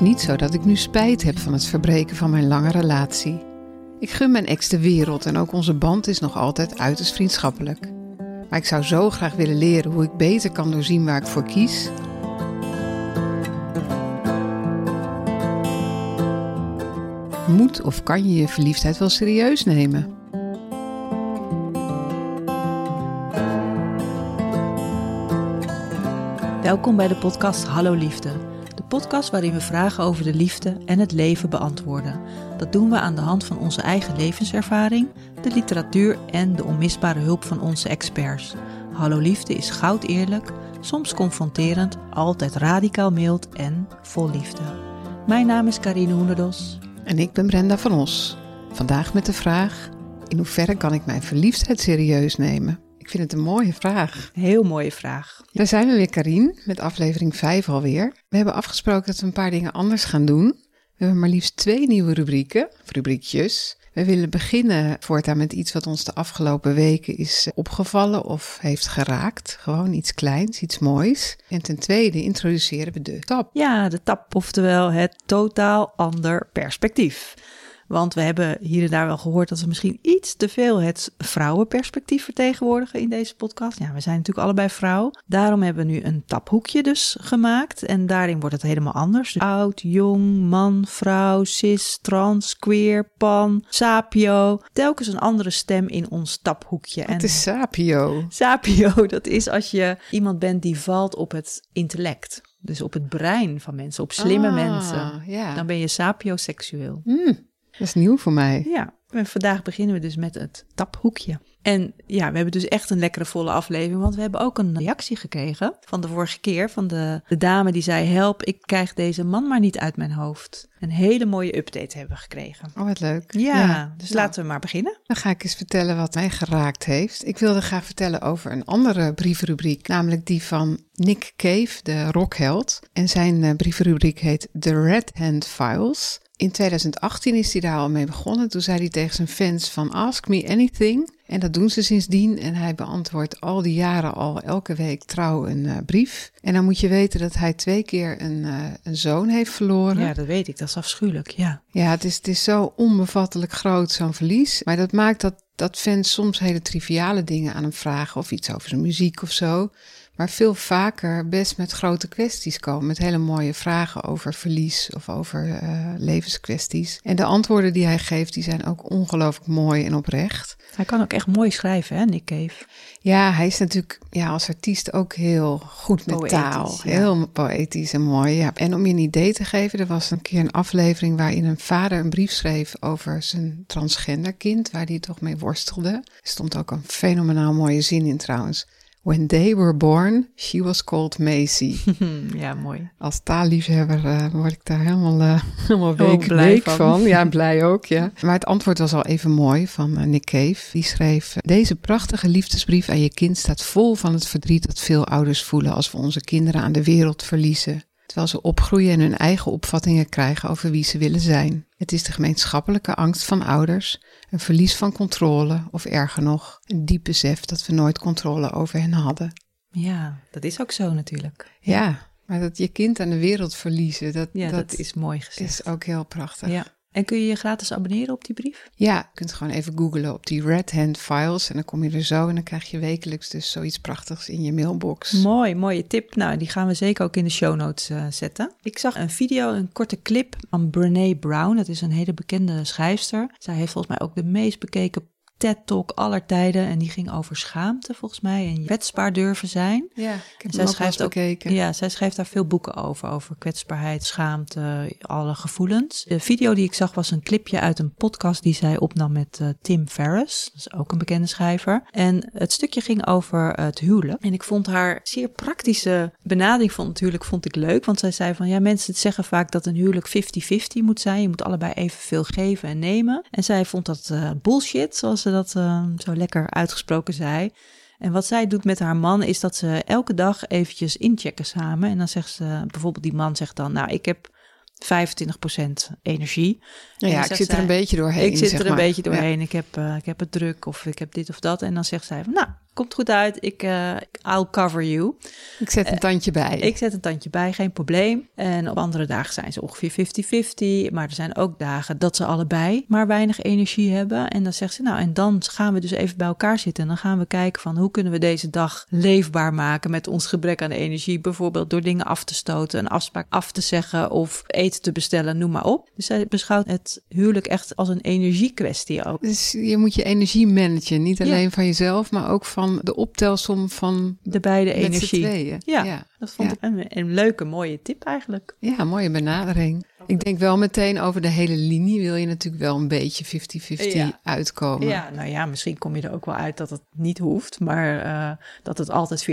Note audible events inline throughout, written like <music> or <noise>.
niet zo dat ik nu spijt heb van het verbreken van mijn lange relatie. Ik gun mijn ex de wereld en ook onze band is nog altijd uiterst vriendschappelijk. Maar ik zou zo graag willen leren hoe ik beter kan doorzien waar ik voor kies. Moet of kan je je verliefdheid wel serieus nemen? Welkom bij de podcast Hallo Liefde. Podcast waarin we vragen over de liefde en het leven beantwoorden. Dat doen we aan de hand van onze eigen levenservaring, de literatuur en de onmisbare hulp van onze experts. Hallo Liefde is goud eerlijk, soms confronterend, altijd radicaal mild en vol liefde. Mijn naam is Karine Hoenderdos. En ik ben Brenda van Os. Vandaag met de vraag: in hoeverre kan ik mijn verliefdheid serieus nemen? Ik vind het een mooie vraag. Heel mooie vraag. Daar zijn we weer, Karine, met aflevering 5 alweer. We hebben afgesproken dat we een paar dingen anders gaan doen. We hebben maar liefst twee nieuwe rubrieken, of rubriekjes. We willen beginnen voortaan met iets wat ons de afgelopen weken is opgevallen of heeft geraakt. Gewoon iets kleins, iets moois. En ten tweede introduceren we de tap. Ja, de tap, oftewel het totaal ander perspectief. Want we hebben hier en daar wel gehoord dat we misschien iets te veel het vrouwenperspectief vertegenwoordigen in deze podcast. Ja, we zijn natuurlijk allebei vrouw. Daarom hebben we nu een taphoekje dus gemaakt. En daarin wordt het helemaal anders. Dus oud, jong, man, vrouw, cis, trans, queer, pan, sapio. Telkens een andere stem in ons taphoekje. Het is sapio. Sapio, dat is als je iemand bent die valt op het intellect. Dus op het brein van mensen, op slimme Ah, mensen. Ja. Dan ben je sapioseksueel. Hmm, dat is nieuw voor mij. Ja, en vandaag beginnen we dus met het taphoekje. En ja, we hebben dus echt een lekkere volle aflevering, want we hebben ook een reactie gekregen van de vorige keer van de, de dame die zei: Help, ik krijg deze man maar niet uit mijn hoofd. Een hele mooie update hebben we gekregen. Oh, wat leuk. Ja, dus Nou, laten we maar beginnen. Dan ga ik eens vertellen wat mij geraakt heeft. Ik wilde graag vertellen over een andere brievenrubriek, namelijk die van Nick Cave, de rockheld. En zijn eh, brievenrubriek heet The Red Hand Files. In 2018 is hij daar al mee begonnen. Toen zei hij tegen zijn fans van Ask me anything. En dat doen ze sindsdien. En hij beantwoordt al die jaren al elke week trouw een eh, brief. En dan moet je weten dat hij twee keer een, eh, een zoon heeft verloren. Ja, dat weet ik, dat is afschuwelijk. Ja, Ja, het is, het is zo onbevattelijk groot, zo'n verlies. Maar dat maakt dat, dat fans soms hele triviale dingen aan hem vragen. Of iets over zijn muziek of zo. Maar veel vaker best met grote kwesties komen. Met hele mooie vragen over verlies of over eh, levenskwesties. En de antwoorden die hij geeft, die zijn ook ongelooflijk mooi en oprecht. hij kan ook echt mooi schrijven, hè, Nick Cave. Ja, hij is natuurlijk ja, als artiest ook heel goed met Poëtisch, taal. ja. Heel poëtisch en mooi. Ja. En om je een idee te geven, er was een keer een aflevering waarin een vader een brief schreef over zijn transgender kind, waar hij toch mee worstelde. Er stond ook een fenomenaal mooie zin in trouwens. When they were born, she was called Macy. <laughs> ja, mooi. Als taalliefhebber eh, word ik daar helemaal, eh, <laughs> helemaal week, blij week van. van. Ja, <laughs> blij ook, ja. Maar het antwoord was al even mooi van eh, Nick Cave. Die schreef, deze prachtige liefdesbrief aan je kind staat vol van het verdriet dat veel ouders voelen als we onze kinderen aan de wereld verliezen. Terwijl ze opgroeien en hun eigen opvattingen krijgen over wie ze willen zijn. Het is de gemeenschappelijke angst van ouders, een verlies van controle of erger nog, een diep besef dat we nooit controle over hen hadden. Ja, dat is ook zo natuurlijk. Ja, maar dat je kind aan de wereld verliezen, dat, Ja, dat, dat, is mooi gezegd. is ook heel prachtig. Ja. Ja. En kun je je gratis abonneren op die brief? je kunt gewoon even googlen op die Red Hand Files en dan kom je er zo en dan krijg je wekelijks dus zoiets prachtigs in je mailbox. Mooi, mooie tip. Nou, die gaan we zeker ook in de show notes eh, zetten. Ik zag een video, een korte clip van Brene Brown. Dat is een hele bekende schrijfster. Zij heeft volgens mij ook de meest bekeken TED-talk aller tijden. En die ging over schaamte volgens mij en kwetsbaar durven zijn. Ja, ik heb Zij schrijft ook- bekeken. Ja, zij schrijft daar veel boeken over. Over kwetsbaarheid, schaamte, alle gevoelens. De video die ik zag was een clipje uit een podcast die zij opnam met eh, Tim Ferriss. Dat is ook een bekende schrijver. En het stukje ging over eh, het huwelijk. En ik vond haar zeer praktische benadering van het huwelijk vond ik leuk. Want zij zei van ja, mensen zeggen vaak dat een huwelijk 50-50 moet zijn. Je moet allebei evenveel geven en nemen. En zij vond dat eh, bullshit, zoals ze dat eh, zo lekker uitgesproken zei. En wat zij doet met haar man is dat ze elke dag eventjes inchecken samen. En dan zegt ze, bijvoorbeeld die man zegt dan, nou ik heb 25% energie. Nou ja, ik zit er een beetje doorheen. ik zit zeg er een maar. beetje Ja. doorheen. Ik, heb, eh, ik heb het druk of ik heb dit of dat. En dan zegt zij van, nou, komt goed uit. Ik, uh, I'll cover you. Ik zet een tandje bij. Ik zet een tandje bij, geen probleem. En op andere dagen zijn ze ongeveer 50-50. Maar er zijn ook dagen dat ze allebei maar weinig energie hebben. En dan zegt ze, nou, en dan gaan we dus even bij elkaar zitten. En dan gaan we kijken van hoe kunnen we deze dag leefbaar maken met ons gebrek aan energie. Bijvoorbeeld door dingen af te stoten, een afspraak af te zeggen of eten te bestellen, noem maar op. Dus zij beschouwt het huwelijk echt als een energiekwestie ook. Dus je moet je energie managen. Niet alleen van jezelf, maar ook van de optelsom van de beide energie. Ja, ja, dat vond ik een, een, leuke, mooie tip eigenlijk. Ja, mooie benadering. Ik denk wel meteen over de hele linie wil je natuurlijk wel een beetje 50-50 uitkomen. Ja, nou ja, misschien kom je er ook wel uit dat het niet hoeft, maar uh, dat het altijd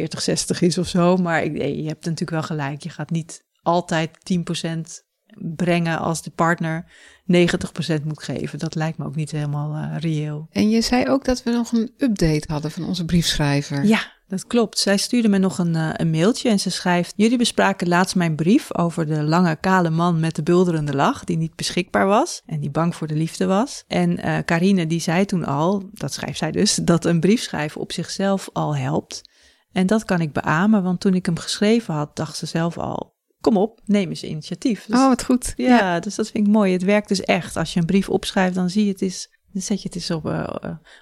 40-60 is of zo. Maar ik, je hebt natuurlijk wel gelijk. Je gaat niet altijd 10% brengen als de partner 90% moet geven. Dat lijkt me ook niet helemaal uh, reëel. En je zei ook dat we nog een update hadden van onze briefschrijver. Ja, dat klopt. Zij stuurde me nog een, uh, een mailtje en ze schrijft: Jullie bespraken laatst mijn brief over de lange kale man met de bulderende lach, die niet beschikbaar was en die bang voor de liefde was. En uh, Carine die zei toen al, dat schrijft zij dus, dat een brief schrijven op zichzelf al helpt. En dat kan ik beamen, want toen ik hem geschreven had, dacht ze zelf al: kom op, neem eens initiatief. Dus, oh, wat goed. Ja, dus dat vind ik mooi. Het werkt dus echt. Als je een brief opschrijft, dan zie je het is, dan zet je het eens op, uh,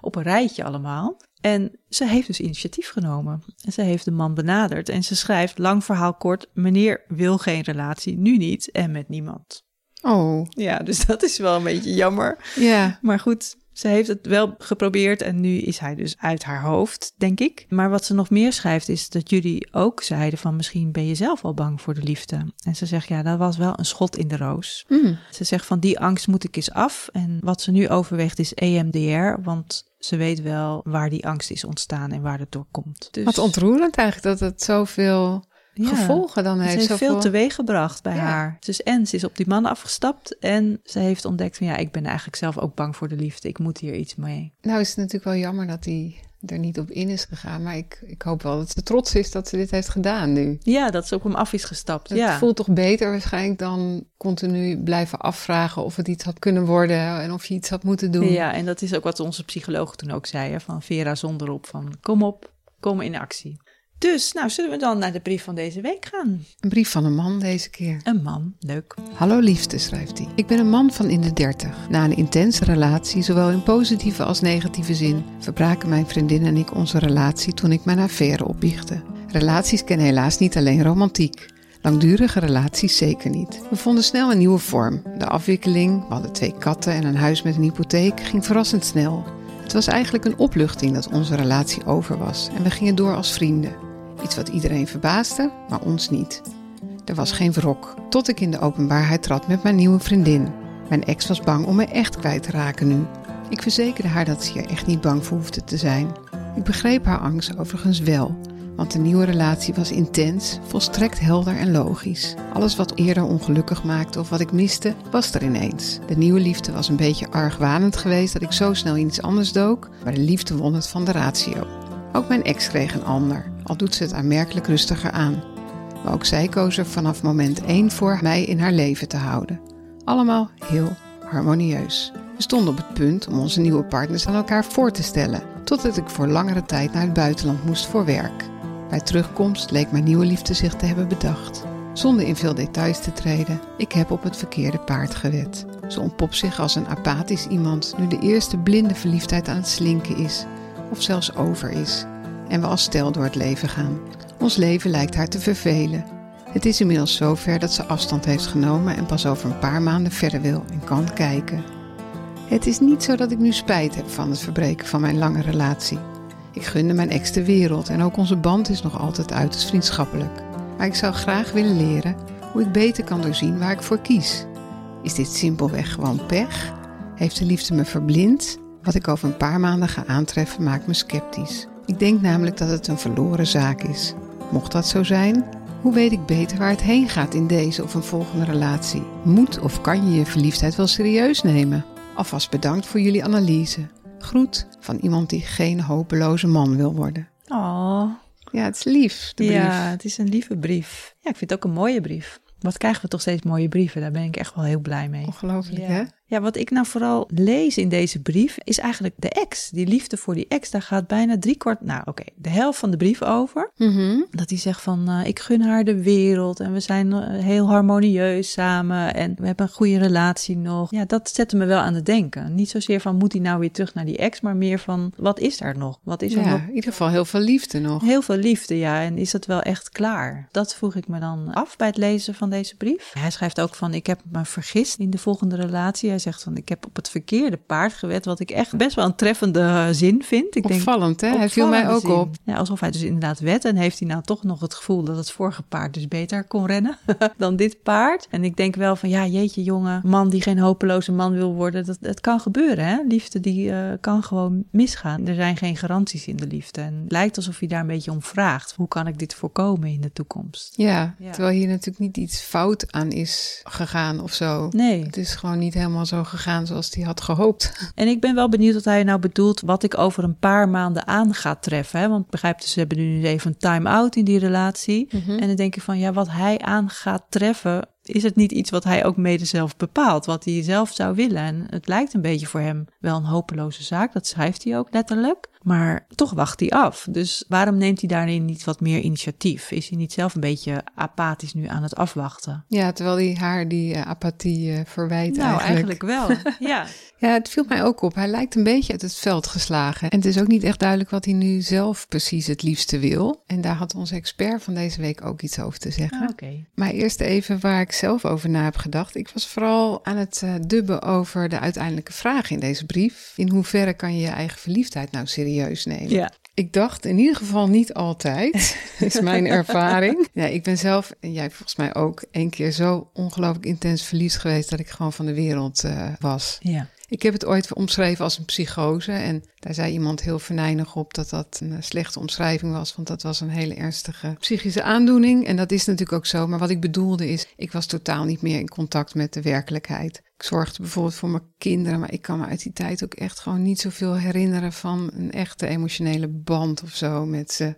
op een rijtje allemaal. En ze heeft dus initiatief genomen. En ze heeft de man benaderd. En ze schrijft, lang verhaal kort, meneer wil geen relatie, nu niet en met niemand. Oh. Ja, dus dat is wel een beetje jammer. Ja. Maar goed, ze heeft het wel geprobeerd en nu is hij dus uit haar hoofd, denk ik. Maar wat ze nog meer schrijft is dat jullie ook zeiden van misschien ben je zelf al bang voor de liefde. En ze zegt ja, dat was wel een schot in de roos. Mm. Ze zegt van die angst moet ik eens af. En wat ze nu overweegt is EMDR, want ze weet wel waar die angst is ontstaan en waar het door komt. Dus... Wat ontroerend eigenlijk dat het zoveel gevolgen dan heeft. Ze heeft veel teweeg gebracht bij haar. Dus en ze is op die man afgestapt en ze heeft ontdekt van ja, ik ben eigenlijk zelf ook bang voor de liefde. Ik moet hier iets mee. Nou is het natuurlijk wel jammer dat hij er niet op in is gegaan. Maar ik, ik hoop wel dat ze trots is dat ze dit heeft gedaan nu. Ja, dat ze op hem af is gestapt. Het ja. voelt toch beter waarschijnlijk dan continu blijven afvragen of het iets had kunnen worden en of je iets had moeten doen. Ja, en dat is ook wat onze psycholoog toen ook zei, hè, van Vera Zonderop, van kom op, kom in actie. Dus, nou, zullen we dan naar de brief van deze week gaan? Een brief van een man deze keer. Een man, leuk. Hallo liefde, schrijft hij. Ik ben een man van in de dertig. Na een intense relatie, zowel in positieve als negatieve zin, verbraken mijn vriendin en ik onze relatie toen ik mijn affaire opbiechte. Relaties kennen helaas niet alleen romantiek. Langdurige relaties zeker niet. We vonden snel een nieuwe vorm. De afwikkeling, we hadden twee katten en een huis met een hypotheek, ging verrassend snel. Het was eigenlijk een opluchting dat onze relatie over was en we gingen door als vrienden. Iets wat iedereen verbaasde, maar ons niet. Er was geen wrok, tot ik in de openbaarheid trad met mijn nieuwe vriendin. Mijn ex was bang om me echt kwijt te raken nu. Ik verzekerde haar dat ze er echt niet bang voor hoefde te zijn. Ik begreep haar angst overigens wel, want de nieuwe relatie was intens, volstrekt helder en logisch. Alles wat eerder ongelukkig maakte of wat ik miste, was er ineens. De nieuwe liefde was een beetje argwanend geweest dat ik zo snel in iets anders dook, maar de liefde won het van de ratio. Ook mijn ex kreeg een ander, al doet ze het aanmerkelijk rustiger aan. Maar ook zij koos er vanaf moment één voor mij in haar leven te houden. Allemaal heel harmonieus. We stonden op het punt om onze nieuwe partners aan elkaar voor te stellen, totdat ik voor langere tijd naar het buitenland moest voor werk. Bij terugkomst leek mijn nieuwe liefde zich te hebben bedacht. Zonder in veel details te treden, ik heb op het verkeerde paard gewet. Ze ontpopt zich als een apathisch iemand nu de eerste blinde verliefdheid aan het slinken is, of zelfs over is, en we als stel door het leven gaan. Ons leven lijkt haar te vervelen. Het is inmiddels zover dat ze afstand heeft genomen en pas over een paar maanden verder wil en kan kijken. Het is niet zo dat ik nu spijt heb van het verbreken van mijn lange relatie. Ik gunde mijn ex de wereld en ook onze band is nog altijd uiterst vriendschappelijk. Maar ik zou graag willen leren hoe ik beter kan doorzien waar ik voor kies. Is dit simpelweg gewoon pech? Heeft de liefde me verblind? Wat ik over een paar maanden ga aantreffen maakt me sceptisch. Ik denk namelijk dat het een verloren zaak is. Mocht dat zo zijn, hoe weet ik beter waar het heen gaat in deze of een volgende relatie? Moet of kan je je verliefdheid wel serieus nemen? Alvast bedankt voor jullie analyse. Groet van iemand die geen hopeloze man wil worden. Oh. Ja, het is lief, de brief. Ja, het is een lieve brief. Ja, ik vind het ook een mooie brief. Wat krijgen we toch steeds mooie brieven? Daar ben ik echt wel heel blij mee. Ongelooflijk, ja. hè? Ja, wat ik nou vooral lees in deze brief is eigenlijk de ex. Die liefde voor die ex, daar gaat bijna driekwart, nou oké, de helft van de brief over. Mhm. Dat hij zegt van, eh, ik gun haar de wereld en we zijn eh, heel harmonieus samen en we hebben een goede relatie nog. Ja, dat zette me wel aan het denken. Niet zozeer van, moet hij nou weer terug naar die ex, maar meer van, wat is er nog? Wat is er Ja, nog? in ieder geval heel veel liefde nog. Heel veel liefde, ja. En is dat wel echt klaar? Dat vroeg ik me dan af bij het lezen van deze brief. Hij schrijft ook van, ik heb me vergist in de volgende relatie. Hij zegt van, ik heb op het verkeerde paard gewet, wat ik echt best wel een treffende zin vind. Ik denk, Opvallend, hè? Hij viel mij ook op. Ja, alsof hij dus inderdaad wet. En heeft hij nou toch nog het gevoel dat het vorige paard dus beter kon rennen <laughs> dan dit paard. En ik denk wel van, ja, jeetje jongen, man die geen hopeloze man wil worden. Dat, het kan gebeuren, hè. Liefde die eh, kan gewoon misgaan. Er zijn geen garanties in de liefde. En het lijkt alsof hij daar een beetje om vraagt. Hoe kan ik dit voorkomen in de toekomst? Ja, Ja. terwijl hier natuurlijk niet iets fout aan is gegaan of zo. Nee. Het is gewoon niet helemaal zo gegaan zoals hij had gehoopt. <laughs> En ik ben wel benieuwd wat hij nou bedoelt wat ik over een paar maanden aan ga treffen. Hè? Want begrijp dus, ze hebben nu even een time-out in die relatie. En dan denk ik van, ja, wat hij aan gaat treffen, is het niet iets wat hij ook mede zelf bepaalt, wat hij zelf zou willen. En het lijkt een beetje voor hem wel een hopeloze zaak, dat schrijft hij ook letterlijk. Maar toch wacht hij af. Dus waarom neemt hij daarin niet wat meer initiatief? Is hij niet zelf een beetje apathisch nu aan het afwachten? Ja, terwijl hij haar die eh, apathie eh, verwijt nou, eigenlijk. eigenlijk wel. <laughs> ja. Ja, het viel mij ook op. Hij lijkt een beetje uit het veld geslagen. En het is ook niet echt duidelijk wat hij nu zelf precies het liefste wil. En daar had onze expert van deze week ook iets over te zeggen. Ah, Oké. Maar eerst even waar ik zelf over na heb gedacht. Ik was vooral aan het eh, dubben over de uiteindelijke vraag in deze brief. In hoeverre kan je je eigen verliefdheid nou serieus nemen? Ja. Ik dacht in ieder geval niet altijd, <laughs> is mijn ervaring. Ja, ik ben zelf, en jij volgens mij ook, één keer zo ongelooflijk intens verliefd geweest dat ik gewoon van de wereld eh, was. Ja. Ik heb het ooit omschreven als een psychose. En daar zei iemand heel venijnig op dat dat een eh, slechte omschrijving was. Want dat was een hele ernstige psychische aandoening. En dat is natuurlijk ook zo. Maar wat ik bedoelde is, ik was totaal niet meer in contact met de werkelijkheid. Ik zorgde bijvoorbeeld voor mijn kinderen. Maar ik kan me uit die tijd ook echt gewoon niet zoveel herinneren van een echte emotionele band of zo met ze.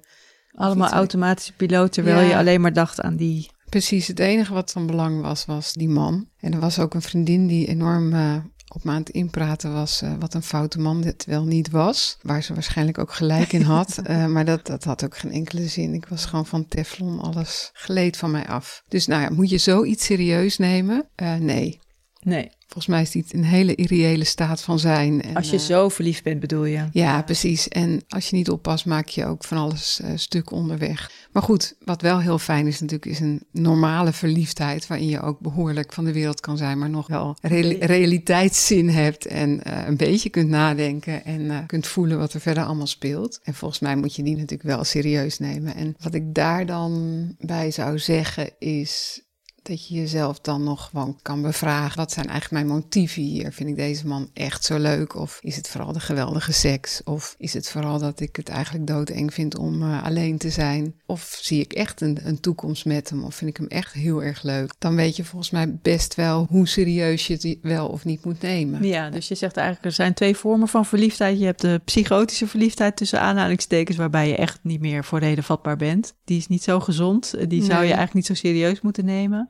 Allemaal automatische piloot, terwijl Ja. je alleen maar dacht aan die. Precies, het enige wat van belang was, was die man. En er was ook een vriendin die enorm eh, op me aan het inpraten was eh, wat een foute man dit wel niet was. Waar ze waarschijnlijk ook gelijk in had. <laughs> Eh, maar dat, dat had ook geen enkele zin. Ik was gewoon van teflon, alles gleed van mij af. Dus nou ja, moet je zoiets serieus nemen? Eh, nee. Nee, Volgens mij is dit een hele irreële staat van zijn. En, als je eh, zo verliefd bent, bedoel je. ja, precies. En als je niet oppast, maak je ook van alles eh, stuk onderweg. Maar goed, wat wel heel fijn is natuurlijk, is een normale verliefdheid. Waarin je ook behoorlijk van de wereld kan zijn, maar nog wel reali- realiteitszin hebt. En eh, een beetje kunt nadenken en kunt voelen wat er verder allemaal speelt. En volgens mij moet je die natuurlijk wel serieus nemen. En wat ik daar dan bij zou zeggen is dat je jezelf dan nog gewoon kan bevragen. Wat zijn eigenlijk mijn motieven hier? Vind ik deze man echt zo leuk? Of is het vooral de geweldige seks? Of is het vooral dat ik het eigenlijk doodeng vind om eh, alleen te zijn? Of zie ik echt een, een toekomst met hem? Of vind ik hem echt heel erg leuk? Dan weet je volgens mij best wel hoe serieus je het wel of niet moet nemen. Ja, dus je zegt eigenlijk er zijn twee vormen van verliefdheid. Je hebt de psychotische verliefdheid tussen aanhalingstekens, waarbij je echt niet meer voor reden vatbaar bent. Die is niet zo gezond. Die zou Nee. je eigenlijk niet zo serieus moeten nemen.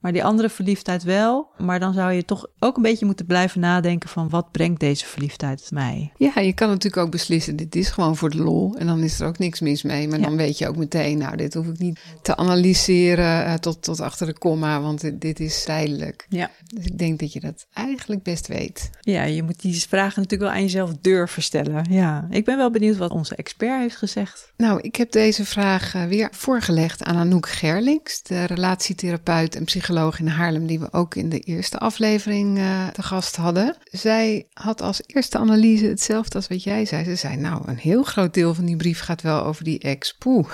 Maar die andere verliefdheid wel. Maar dan zou je toch ook een beetje moeten blijven nadenken van wat brengt deze verliefdheid mij? Ja, je kan natuurlijk ook beslissen, dit is gewoon voor de lol. En dan is er ook niks mis mee. Maar Ja. dan weet je ook meteen, nou, dit hoef ik niet te analyseren eh, tot, tot achter de komma, want dit, dit is tijdelijk. Ja. Dus ik denk dat je dat eigenlijk best weet. Ja, je moet die vragen natuurlijk wel aan jezelf durven stellen. Ja, ik ben wel benieuwd wat onze expert heeft gezegd. Nou, ik heb deze vraag eh, weer voorgelegd aan Anouk Gerlings, de relatietherapeut en psycholoog in Haarlem, die we ook in de eerste aflevering eh, te gast hadden. Zij had als eerste analyse hetzelfde als wat jij zei. Ze zei, nou, een heel groot deel van die brief gaat wel over die ex. Poeh.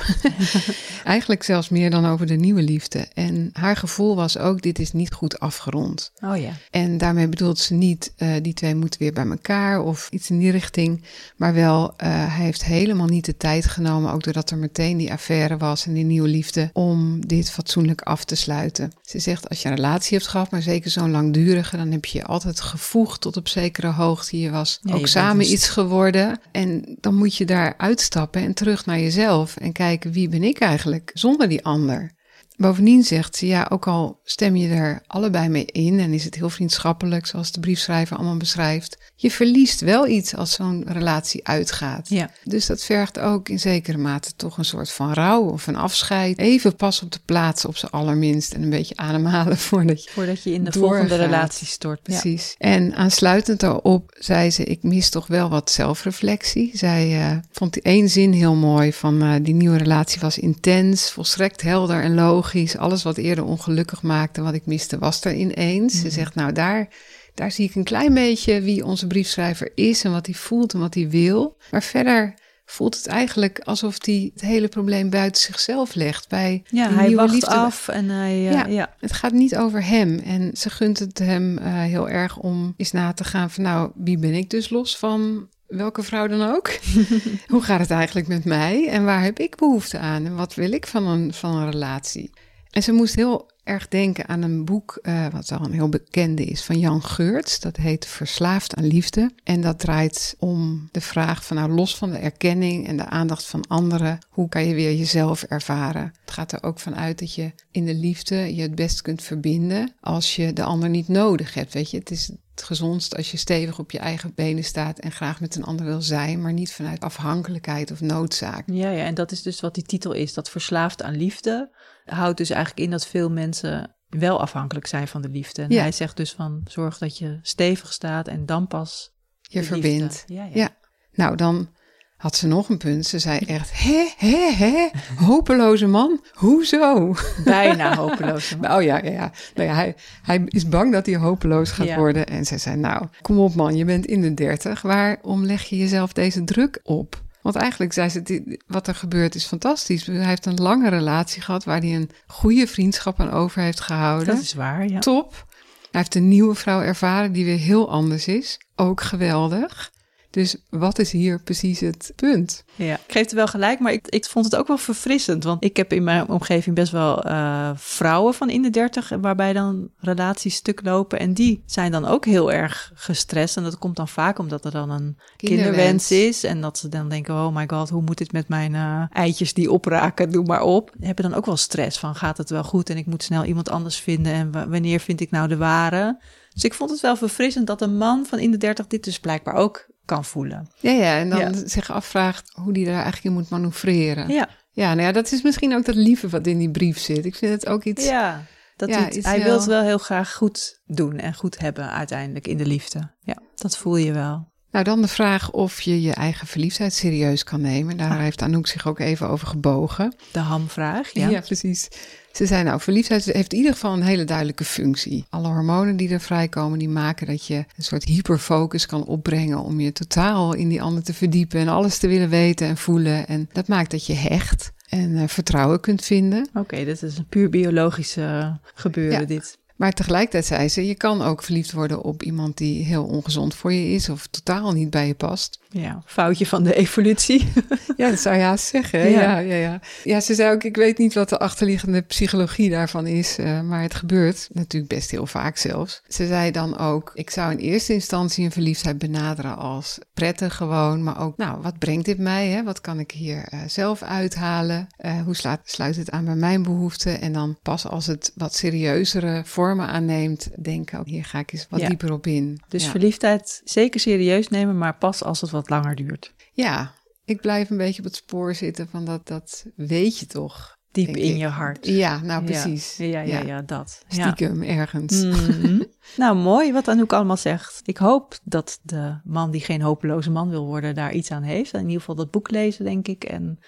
<laughs> Eigenlijk zelfs meer dan over de nieuwe liefde. En haar gevoel was ook, dit is niet goed afgerond. Oh ja. En daarmee bedoelt ze niet, eh, die twee moeten weer bij elkaar of iets in die richting. Maar wel, eh, hij heeft helemaal niet de tijd genomen, ook doordat er meteen die affaire was en die nieuwe liefde, om dit fatsoenlijk af te sluiten. Ze zegt, als je een relatie hebt gehad, maar zeker zo'n langdurige, dan heb je je altijd gevoegd tot op zekere hoogte. Je was Ja, ook samen dus- iets geworden. En dan moet je daar uitstappen en terug naar jezelf en kijken, wie ben ik eigenlijk zonder die ander? Bovendien zegt ze, ja, ook al stem je er allebei mee in en is het heel vriendschappelijk, zoals de briefschrijver allemaal beschrijft, je verliest wel iets als zo'n relatie uitgaat. Ja. Dus dat vergt ook in zekere mate toch een soort van rouw of een afscheid. Even pas op de plaats op z'n allerminst en een beetje ademhalen <laughs> voordat je Voordat je in de doorgaat. volgende relatie stort. Ja. Precies. En aansluitend daarop zei ze: Ik mis toch wel wat zelfreflectie. Zij eh, vond die één zin heel mooi: van eh, die nieuwe relatie was intens, volstrekt helder en logisch. Alles wat eerder ongelukkig maakte, wat ik miste, was er ineens. Ze zegt: Nou, daar. Daar zie ik een klein beetje wie onze briefschrijver is en wat hij voelt en wat hij wil. Maar verder voelt het eigenlijk alsof hij het hele probleem buiten zichzelf legt. Bij Ja, hij nieuwe wacht liefde. af en hij... eh, Ja. ja. Het gaat niet over hem. En ze gunt het hem eh, heel erg om eens na te gaan van nou, wie ben ik dus los van welke vrouw dan ook? <laughs> Hoe gaat het eigenlijk met mij? En waar heb ik behoefte aan? En wat wil ik van een, van een relatie? En ze moest heel erg denken aan een boek, eh, wat al een heel bekende is, van Jan Geurts. Dat heet Verslaafd aan Liefde. En dat draait om de vraag van nou, los van de erkenning en de aandacht van anderen, hoe kan je weer jezelf ervaren? Het gaat er ook van uit dat je in de liefde je het best kunt verbinden als je de ander niet nodig hebt. Weet je, het is het gezondst als je stevig op je eigen benen staat en graag met een ander wil zijn, maar niet vanuit afhankelijkheid of noodzaak. Ja, ja, en dat is dus wat die titel is. Dat verslaafd aan liefde houdt dus eigenlijk in dat veel mensen wel afhankelijk zijn van de liefde. En Ja. hij zegt dus van zorg dat je stevig staat en dan pas Je verbindt. Ja, ja. Ja. Nou, dan had ze nog een punt. Ze zei echt, hè, hè, hè, hopeloze man, hoezo? Bijna hopeloos. <laughs> Oh ja, ja, ja. Nou ja, hij, hij is bang dat hij hopeloos gaat Ja. worden. En zij zei, nou, kom op man, je bent in de dertig. Waarom leg je jezelf deze druk op? Want eigenlijk zei ze, wat er gebeurt is fantastisch. Hij heeft een lange relatie gehad waar hij een goede vriendschap aan over heeft gehouden. Dat is waar, ja. Top. Hij heeft een nieuwe vrouw ervaren die weer heel anders is. Ook geweldig. Dus wat is hier precies het punt? Ja, ik geef het wel gelijk, maar ik, ik vond het ook wel verfrissend. Want ik heb in mijn omgeving best wel eh, vrouwen van in de dertig... waarbij dan relaties stuk lopen. En die zijn dan ook heel erg gestrest. En dat komt dan vaak omdat er dan een kinderwens, is. En dat ze dan denken, oh my god, hoe moet dit met mijn eh, eitjes die opraken? Doe maar op. Hebben dan ook wel stress van, gaat het wel goed? En ik moet snel iemand anders vinden. En wa- wanneer vind ik nou de ware? Dus ik vond het wel verfrissend dat een man van in de dertig... dit dus blijkbaar ook kan voelen. Ja, ja, en dan Ja. zich afvraagt hoe die daar eigenlijk in moet manoeuvreren. Ja. Ja, nou ja, dat is misschien ook dat lieve wat in die brief zit. Ik vind het ook iets... Ja, dat Ja, iets hij wil het wel heel graag goed doen en goed hebben uiteindelijk in de liefde. Ja, dat voel je wel. Nou, dan de vraag of je je eigen verliefdheid serieus kan nemen. Daar Ah. heeft Anouk zich ook even over gebogen. De hamvraag, ja. Ja. precies. Ze zei nou, verliefdheid heeft in ieder geval een hele duidelijke functie. Alle hormonen die er vrijkomen, die maken dat je een soort hyperfocus kan opbrengen om je totaal in die ander te verdiepen en alles te willen weten en voelen. En dat maakt dat je hecht en eh, vertrouwen kunt vinden. Oké, dit is een puur biologische eh, gebeuren Ja. dit. Maar tegelijkertijd zei ze, je kan ook verliefd worden op iemand die heel ongezond voor je is of totaal niet bij je past. Ja, foutje van de evolutie. <laughs> Ja, dat zou je haast zeggen. Ja. Ja. Ja, ja, ja. ze zei ook, ik weet niet wat de achterliggende psychologie daarvan is, eh, maar het gebeurt natuurlijk best heel vaak zelfs. Ze zei dan ook, ik zou in eerste instantie een verliefdheid benaderen als prettig gewoon, maar ook, nou, wat brengt dit mij? Hè? Wat kan ik hier eh, zelf uithalen? Eh, hoe slaat, sluit het aan bij mijn behoeften? En dan pas als het wat serieuzere vormen aanneemt, denken, oh, hier ga ik eens wat Ja. dieper op in. Dus ja. verliefdheid zeker serieus nemen, maar pas als het wat langer duurt. ja, ik blijf een beetje op het spoor zitten van dat, dat weet je toch. Diep in ik. je hart. Ja, nou precies. Ja, ja, ja, ja, dat. Ja. Stiekem ergens. Mhm. <laughs> nou, mooi wat Anouk allemaal zegt. Ik hoop dat de man die geen hopeloze man wil worden daar iets aan heeft. In ieder geval dat boek lezen, denk ik. En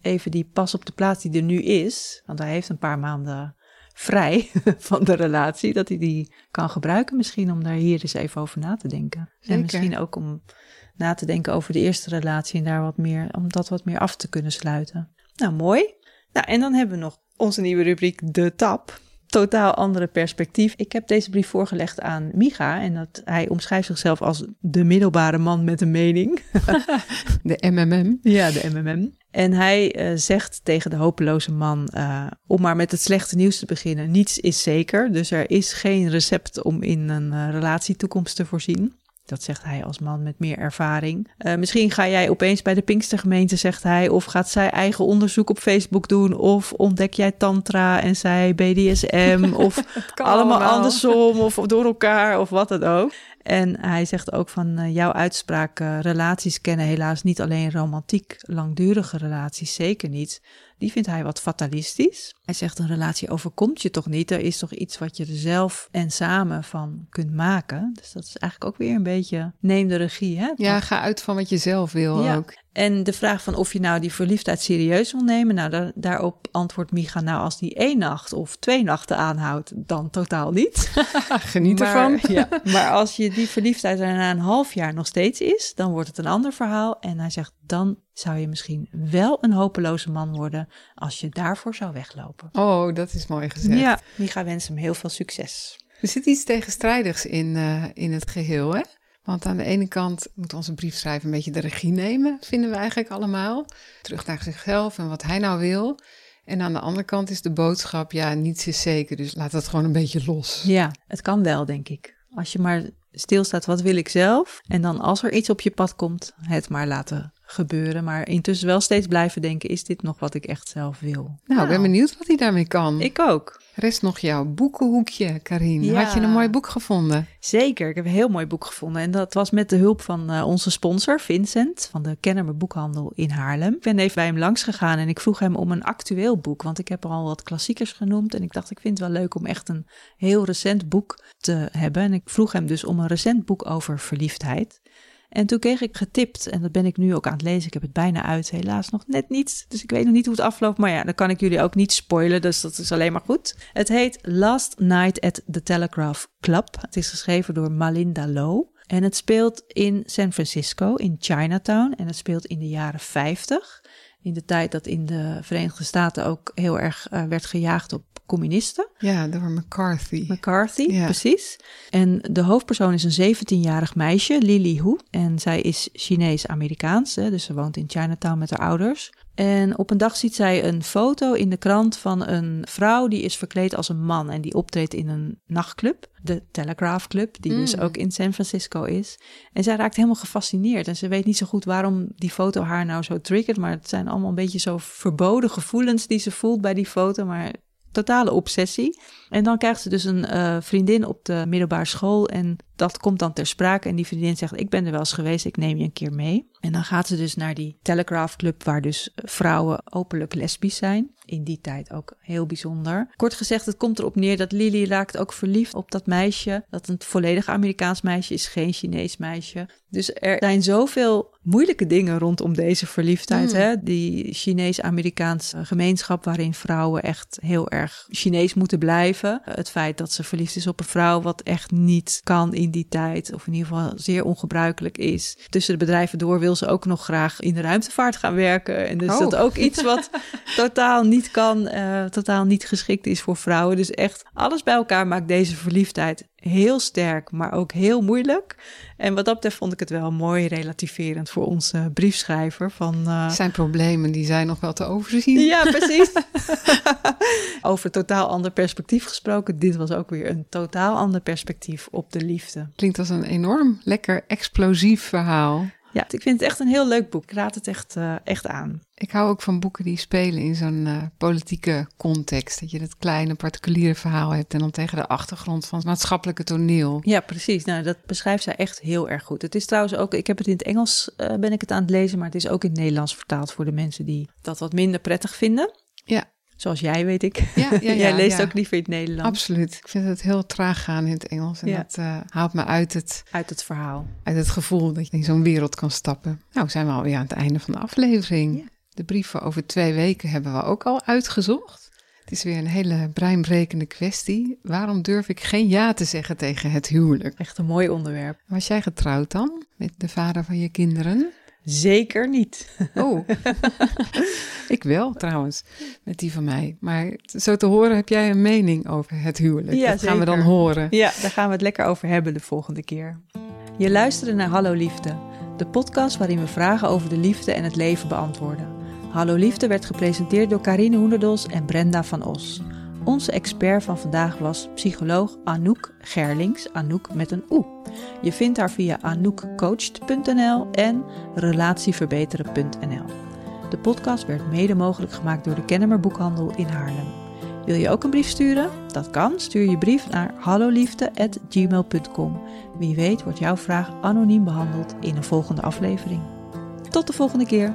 even die pas op de plaats die er nu is. Want hij heeft een paar maanden vrij <laughs> van de relatie. Dat hij die kan gebruiken misschien om daar hier eens even over na te denken. Zeker. En misschien ook om na te denken over de eerste relatie. En daar wat meer, om dat wat meer af te kunnen sluiten. Nou, mooi. Nou, en dan hebben we nog onze nieuwe rubriek De Tap. Totaal andere perspectief. Ik heb deze brief voorgelegd aan Micha en dat, hij omschrijft zichzelf als de middelbare man met een mening. <laughs> De MMM. Ja, de MMM. En hij eh, zegt tegen de hopeloze man, eh, om maar met het slechte nieuws te beginnen, niets is zeker. Dus er is geen recept om in een eh, relatietoekomst te voorzien. Dat zegt hij als man met meer ervaring. Uh, misschien ga jij opeens bij de Pinkstergemeente, zegt hij. Of gaat zij eigen onderzoek op Facebook doen. Of ontdek jij Tantra en zij BDSM. <laughs> of allemaal, allemaal andersom. Of door elkaar. Of wat dan ook. En hij zegt ook van uh, jouw uitspraak, uh, relaties kennen helaas niet alleen romantiek, langdurige relaties, zeker niet. Die vindt hij wat fatalistisch. Hij zegt een relatie overkomt je toch niet. Er is toch iets wat je er zelf en samen van kunt maken. Dus dat is eigenlijk ook weer een beetje neem de regie. Hè? Ja, ga uit van wat je zelf wil ja. ook. En de vraag van of je nou die verliefdheid serieus wil nemen, nou daar, daarop antwoordt Micha, nou als die één nacht of twee nachten aanhoudt, dan totaal niet. <laughs> Geniet ervan. <laughs> ja, maar als je die verliefdheid er na een half jaar nog steeds is, dan wordt het een ander verhaal. En hij zegt, dan zou je misschien wel een hopeloze man worden als je daarvoor zou weglopen. Oh, dat is mooi gezegd. Ja, Micha wens hem heel veel succes. Er zit iets tegenstrijdigs in, uh, in het geheel, hè? Want aan de ene kant moet onze briefschrijver een beetje de regie nemen, vinden we eigenlijk allemaal. Terug naar zichzelf en wat hij nou wil. En aan de andere kant is de boodschap, ja, niets is zeker, dus laat dat gewoon een beetje los. Ja, het kan wel, denk ik. Als je maar stilstaat, wat wil ik zelf? En dan als er iets op je pad komt, het maar laten gebeuren. Maar intussen wel steeds blijven denken, is dit nog wat ik echt zelf wil? Nou, ik ben benieuwd wat hij daarmee kan. Ik ook. Rest nog jouw boekenhoekje, Karin. Ja. Had je een mooi boek gevonden? Zeker, ik heb een heel mooi boek gevonden. En dat was met de hulp van uh, onze sponsor, Vincent, van de Kennemer Boekhandel in Haarlem. Ik ben even bij hem langs gegaan en ik vroeg hem om een actueel boek. Want ik heb al wat klassiekers genoemd. En ik dacht, ik vind het wel leuk om echt een heel recent boek te hebben. En ik vroeg hem dus om een recent boek over verliefdheid. En toen kreeg ik getipt, en dat ben ik nu ook aan het lezen. Ik heb het bijna uit, helaas nog net niet. Dus ik weet nog niet hoe het afloopt. Maar ja, dan kan ik jullie ook niet spoilen, dus dat is alleen maar goed. Het heet Last Night at the Telegraph Club. Het is geschreven door Malinda Lowe. En het speelt in San Francisco, in Chinatown. En het speelt in de jaren 50. In de tijd dat in de Verenigde Staten ook heel erg uh, werd gejaagd op communisten. Ja, door McCarthy. McCarthy, ja. precies. En de hoofdpersoon is een 17-jarig meisje, Lily Hu. En zij is Chinees-Amerikaans, dus ze woont in Chinatown met haar ouders. En op een dag ziet zij een foto in de krant van een vrouw die is verkleed als een man en die optreedt in een nachtclub, de Telegraph Club, die dus mm. ook in San Francisco is. En zij raakt helemaal gefascineerd en ze weet niet zo goed waarom die foto haar nou zo triggert, maar het zijn allemaal een beetje zo verboden gevoelens die ze voelt bij die foto, maar totale obsessie. En dan krijgt ze dus een uh, vriendin op de middelbare school en dat komt dan ter sprake. En die vriendin zegt, ik ben er wel eens geweest, ik neem je een keer mee. En dan gaat ze dus naar die Telegraph Club waar dus vrouwen openlijk lesbisch zijn. In die tijd ook heel bijzonder. Kort gezegd, het komt erop neer dat Lily raakt ook verliefd op dat meisje. Dat een volledig Amerikaans meisje is, geen Chinees meisje. Dus er zijn zoveel moeilijke dingen rondom deze verliefdheid. Mm. Hè? Die Chinees-Amerikaanse gemeenschap waarin vrouwen echt heel erg Chinees moeten blijven. Het feit dat ze verliefd is op een vrouw wat echt niet kan in die tijd. Of in ieder geval zeer ongebruikelijk is. Tussen de bedrijven door wil ze ook nog graag in de ruimtevaart gaan werken. En dus oh. dat ook iets wat <laughs> totaal niet kan, uh, totaal niet geschikt is voor vrouwen. Dus echt alles bij elkaar maakt deze verliefdheid heel sterk, maar ook heel moeilijk. En wat dat betreft vond ik het wel mooi relativerend voor onze briefschrijver. Van, uh... Zijn problemen, die zijn nog wel te overzien. Ja, <laughs> precies. <laughs> Over totaal ander perspectief gesproken. Dit was ook weer een totaal ander perspectief op de liefde. Klinkt als een enorm lekker explosief verhaal. Ja, ik vind het echt een heel leuk boek. Ik raad het echt, uh, echt aan. Ik hou ook van boeken die spelen in zo'n uh, politieke context. Dat je dat kleine particuliere verhaal hebt en dan tegen de achtergrond van het maatschappelijke toneel. Ja, precies. Nou, dat beschrijft zij echt heel erg goed. Het is trouwens ook, ik heb het in het Engels, uh, ben ik het aan het lezen, maar het is ook in het Nederlands vertaald voor de mensen die dat wat minder prettig vinden. Ja, Zoals jij, weet ik. Ja, ja, <laughs> ja jij leest ook liever in het Nederlands. Absoluut. Ik vind het heel traag gaan in het Engels. En dat uh, haalt me uit het... Uit het verhaal. Uit het gevoel dat je in zo'n wereld kan stappen. Nou, zijn we alweer aan het einde van de aflevering. De brieven over twee weken hebben we ook al uitgezocht. Het is weer een hele breinbrekende kwestie. Waarom durf ik geen ja te zeggen tegen het huwelijk? Echt een mooi onderwerp. Was jij getrouwd dan? Met de vader van je kinderen? Zeker niet. Oh, <laughs> <laughs> ik wel trouwens, met die van mij. Maar zo te horen heb jij een mening over het huwelijk. Ja, dat gaan we dan horen. Ja, daar gaan we het lekker over hebben de volgende keer. Je luisterde naar Hallo Liefde, de podcast waarin we vragen over de liefde en het leven beantwoorden. Hallo Liefde werd gepresenteerd door Karine Hoenderdos en Brenda van Os. Onze expert van vandaag was psycholoog Anouk Gerlings, Anouk met een oe. Je vindt haar via anoukcoached.nl en relatieverbeteren.nl. De podcast werd mede mogelijk gemaakt door de Kennemer Boekhandel in Haarlem. Wil je ook een brief sturen? Dat kan. Stuur je brief naar halloliefde.gmail.com. Wie weet wordt jouw vraag anoniem behandeld in een volgende aflevering. Tot de volgende keer.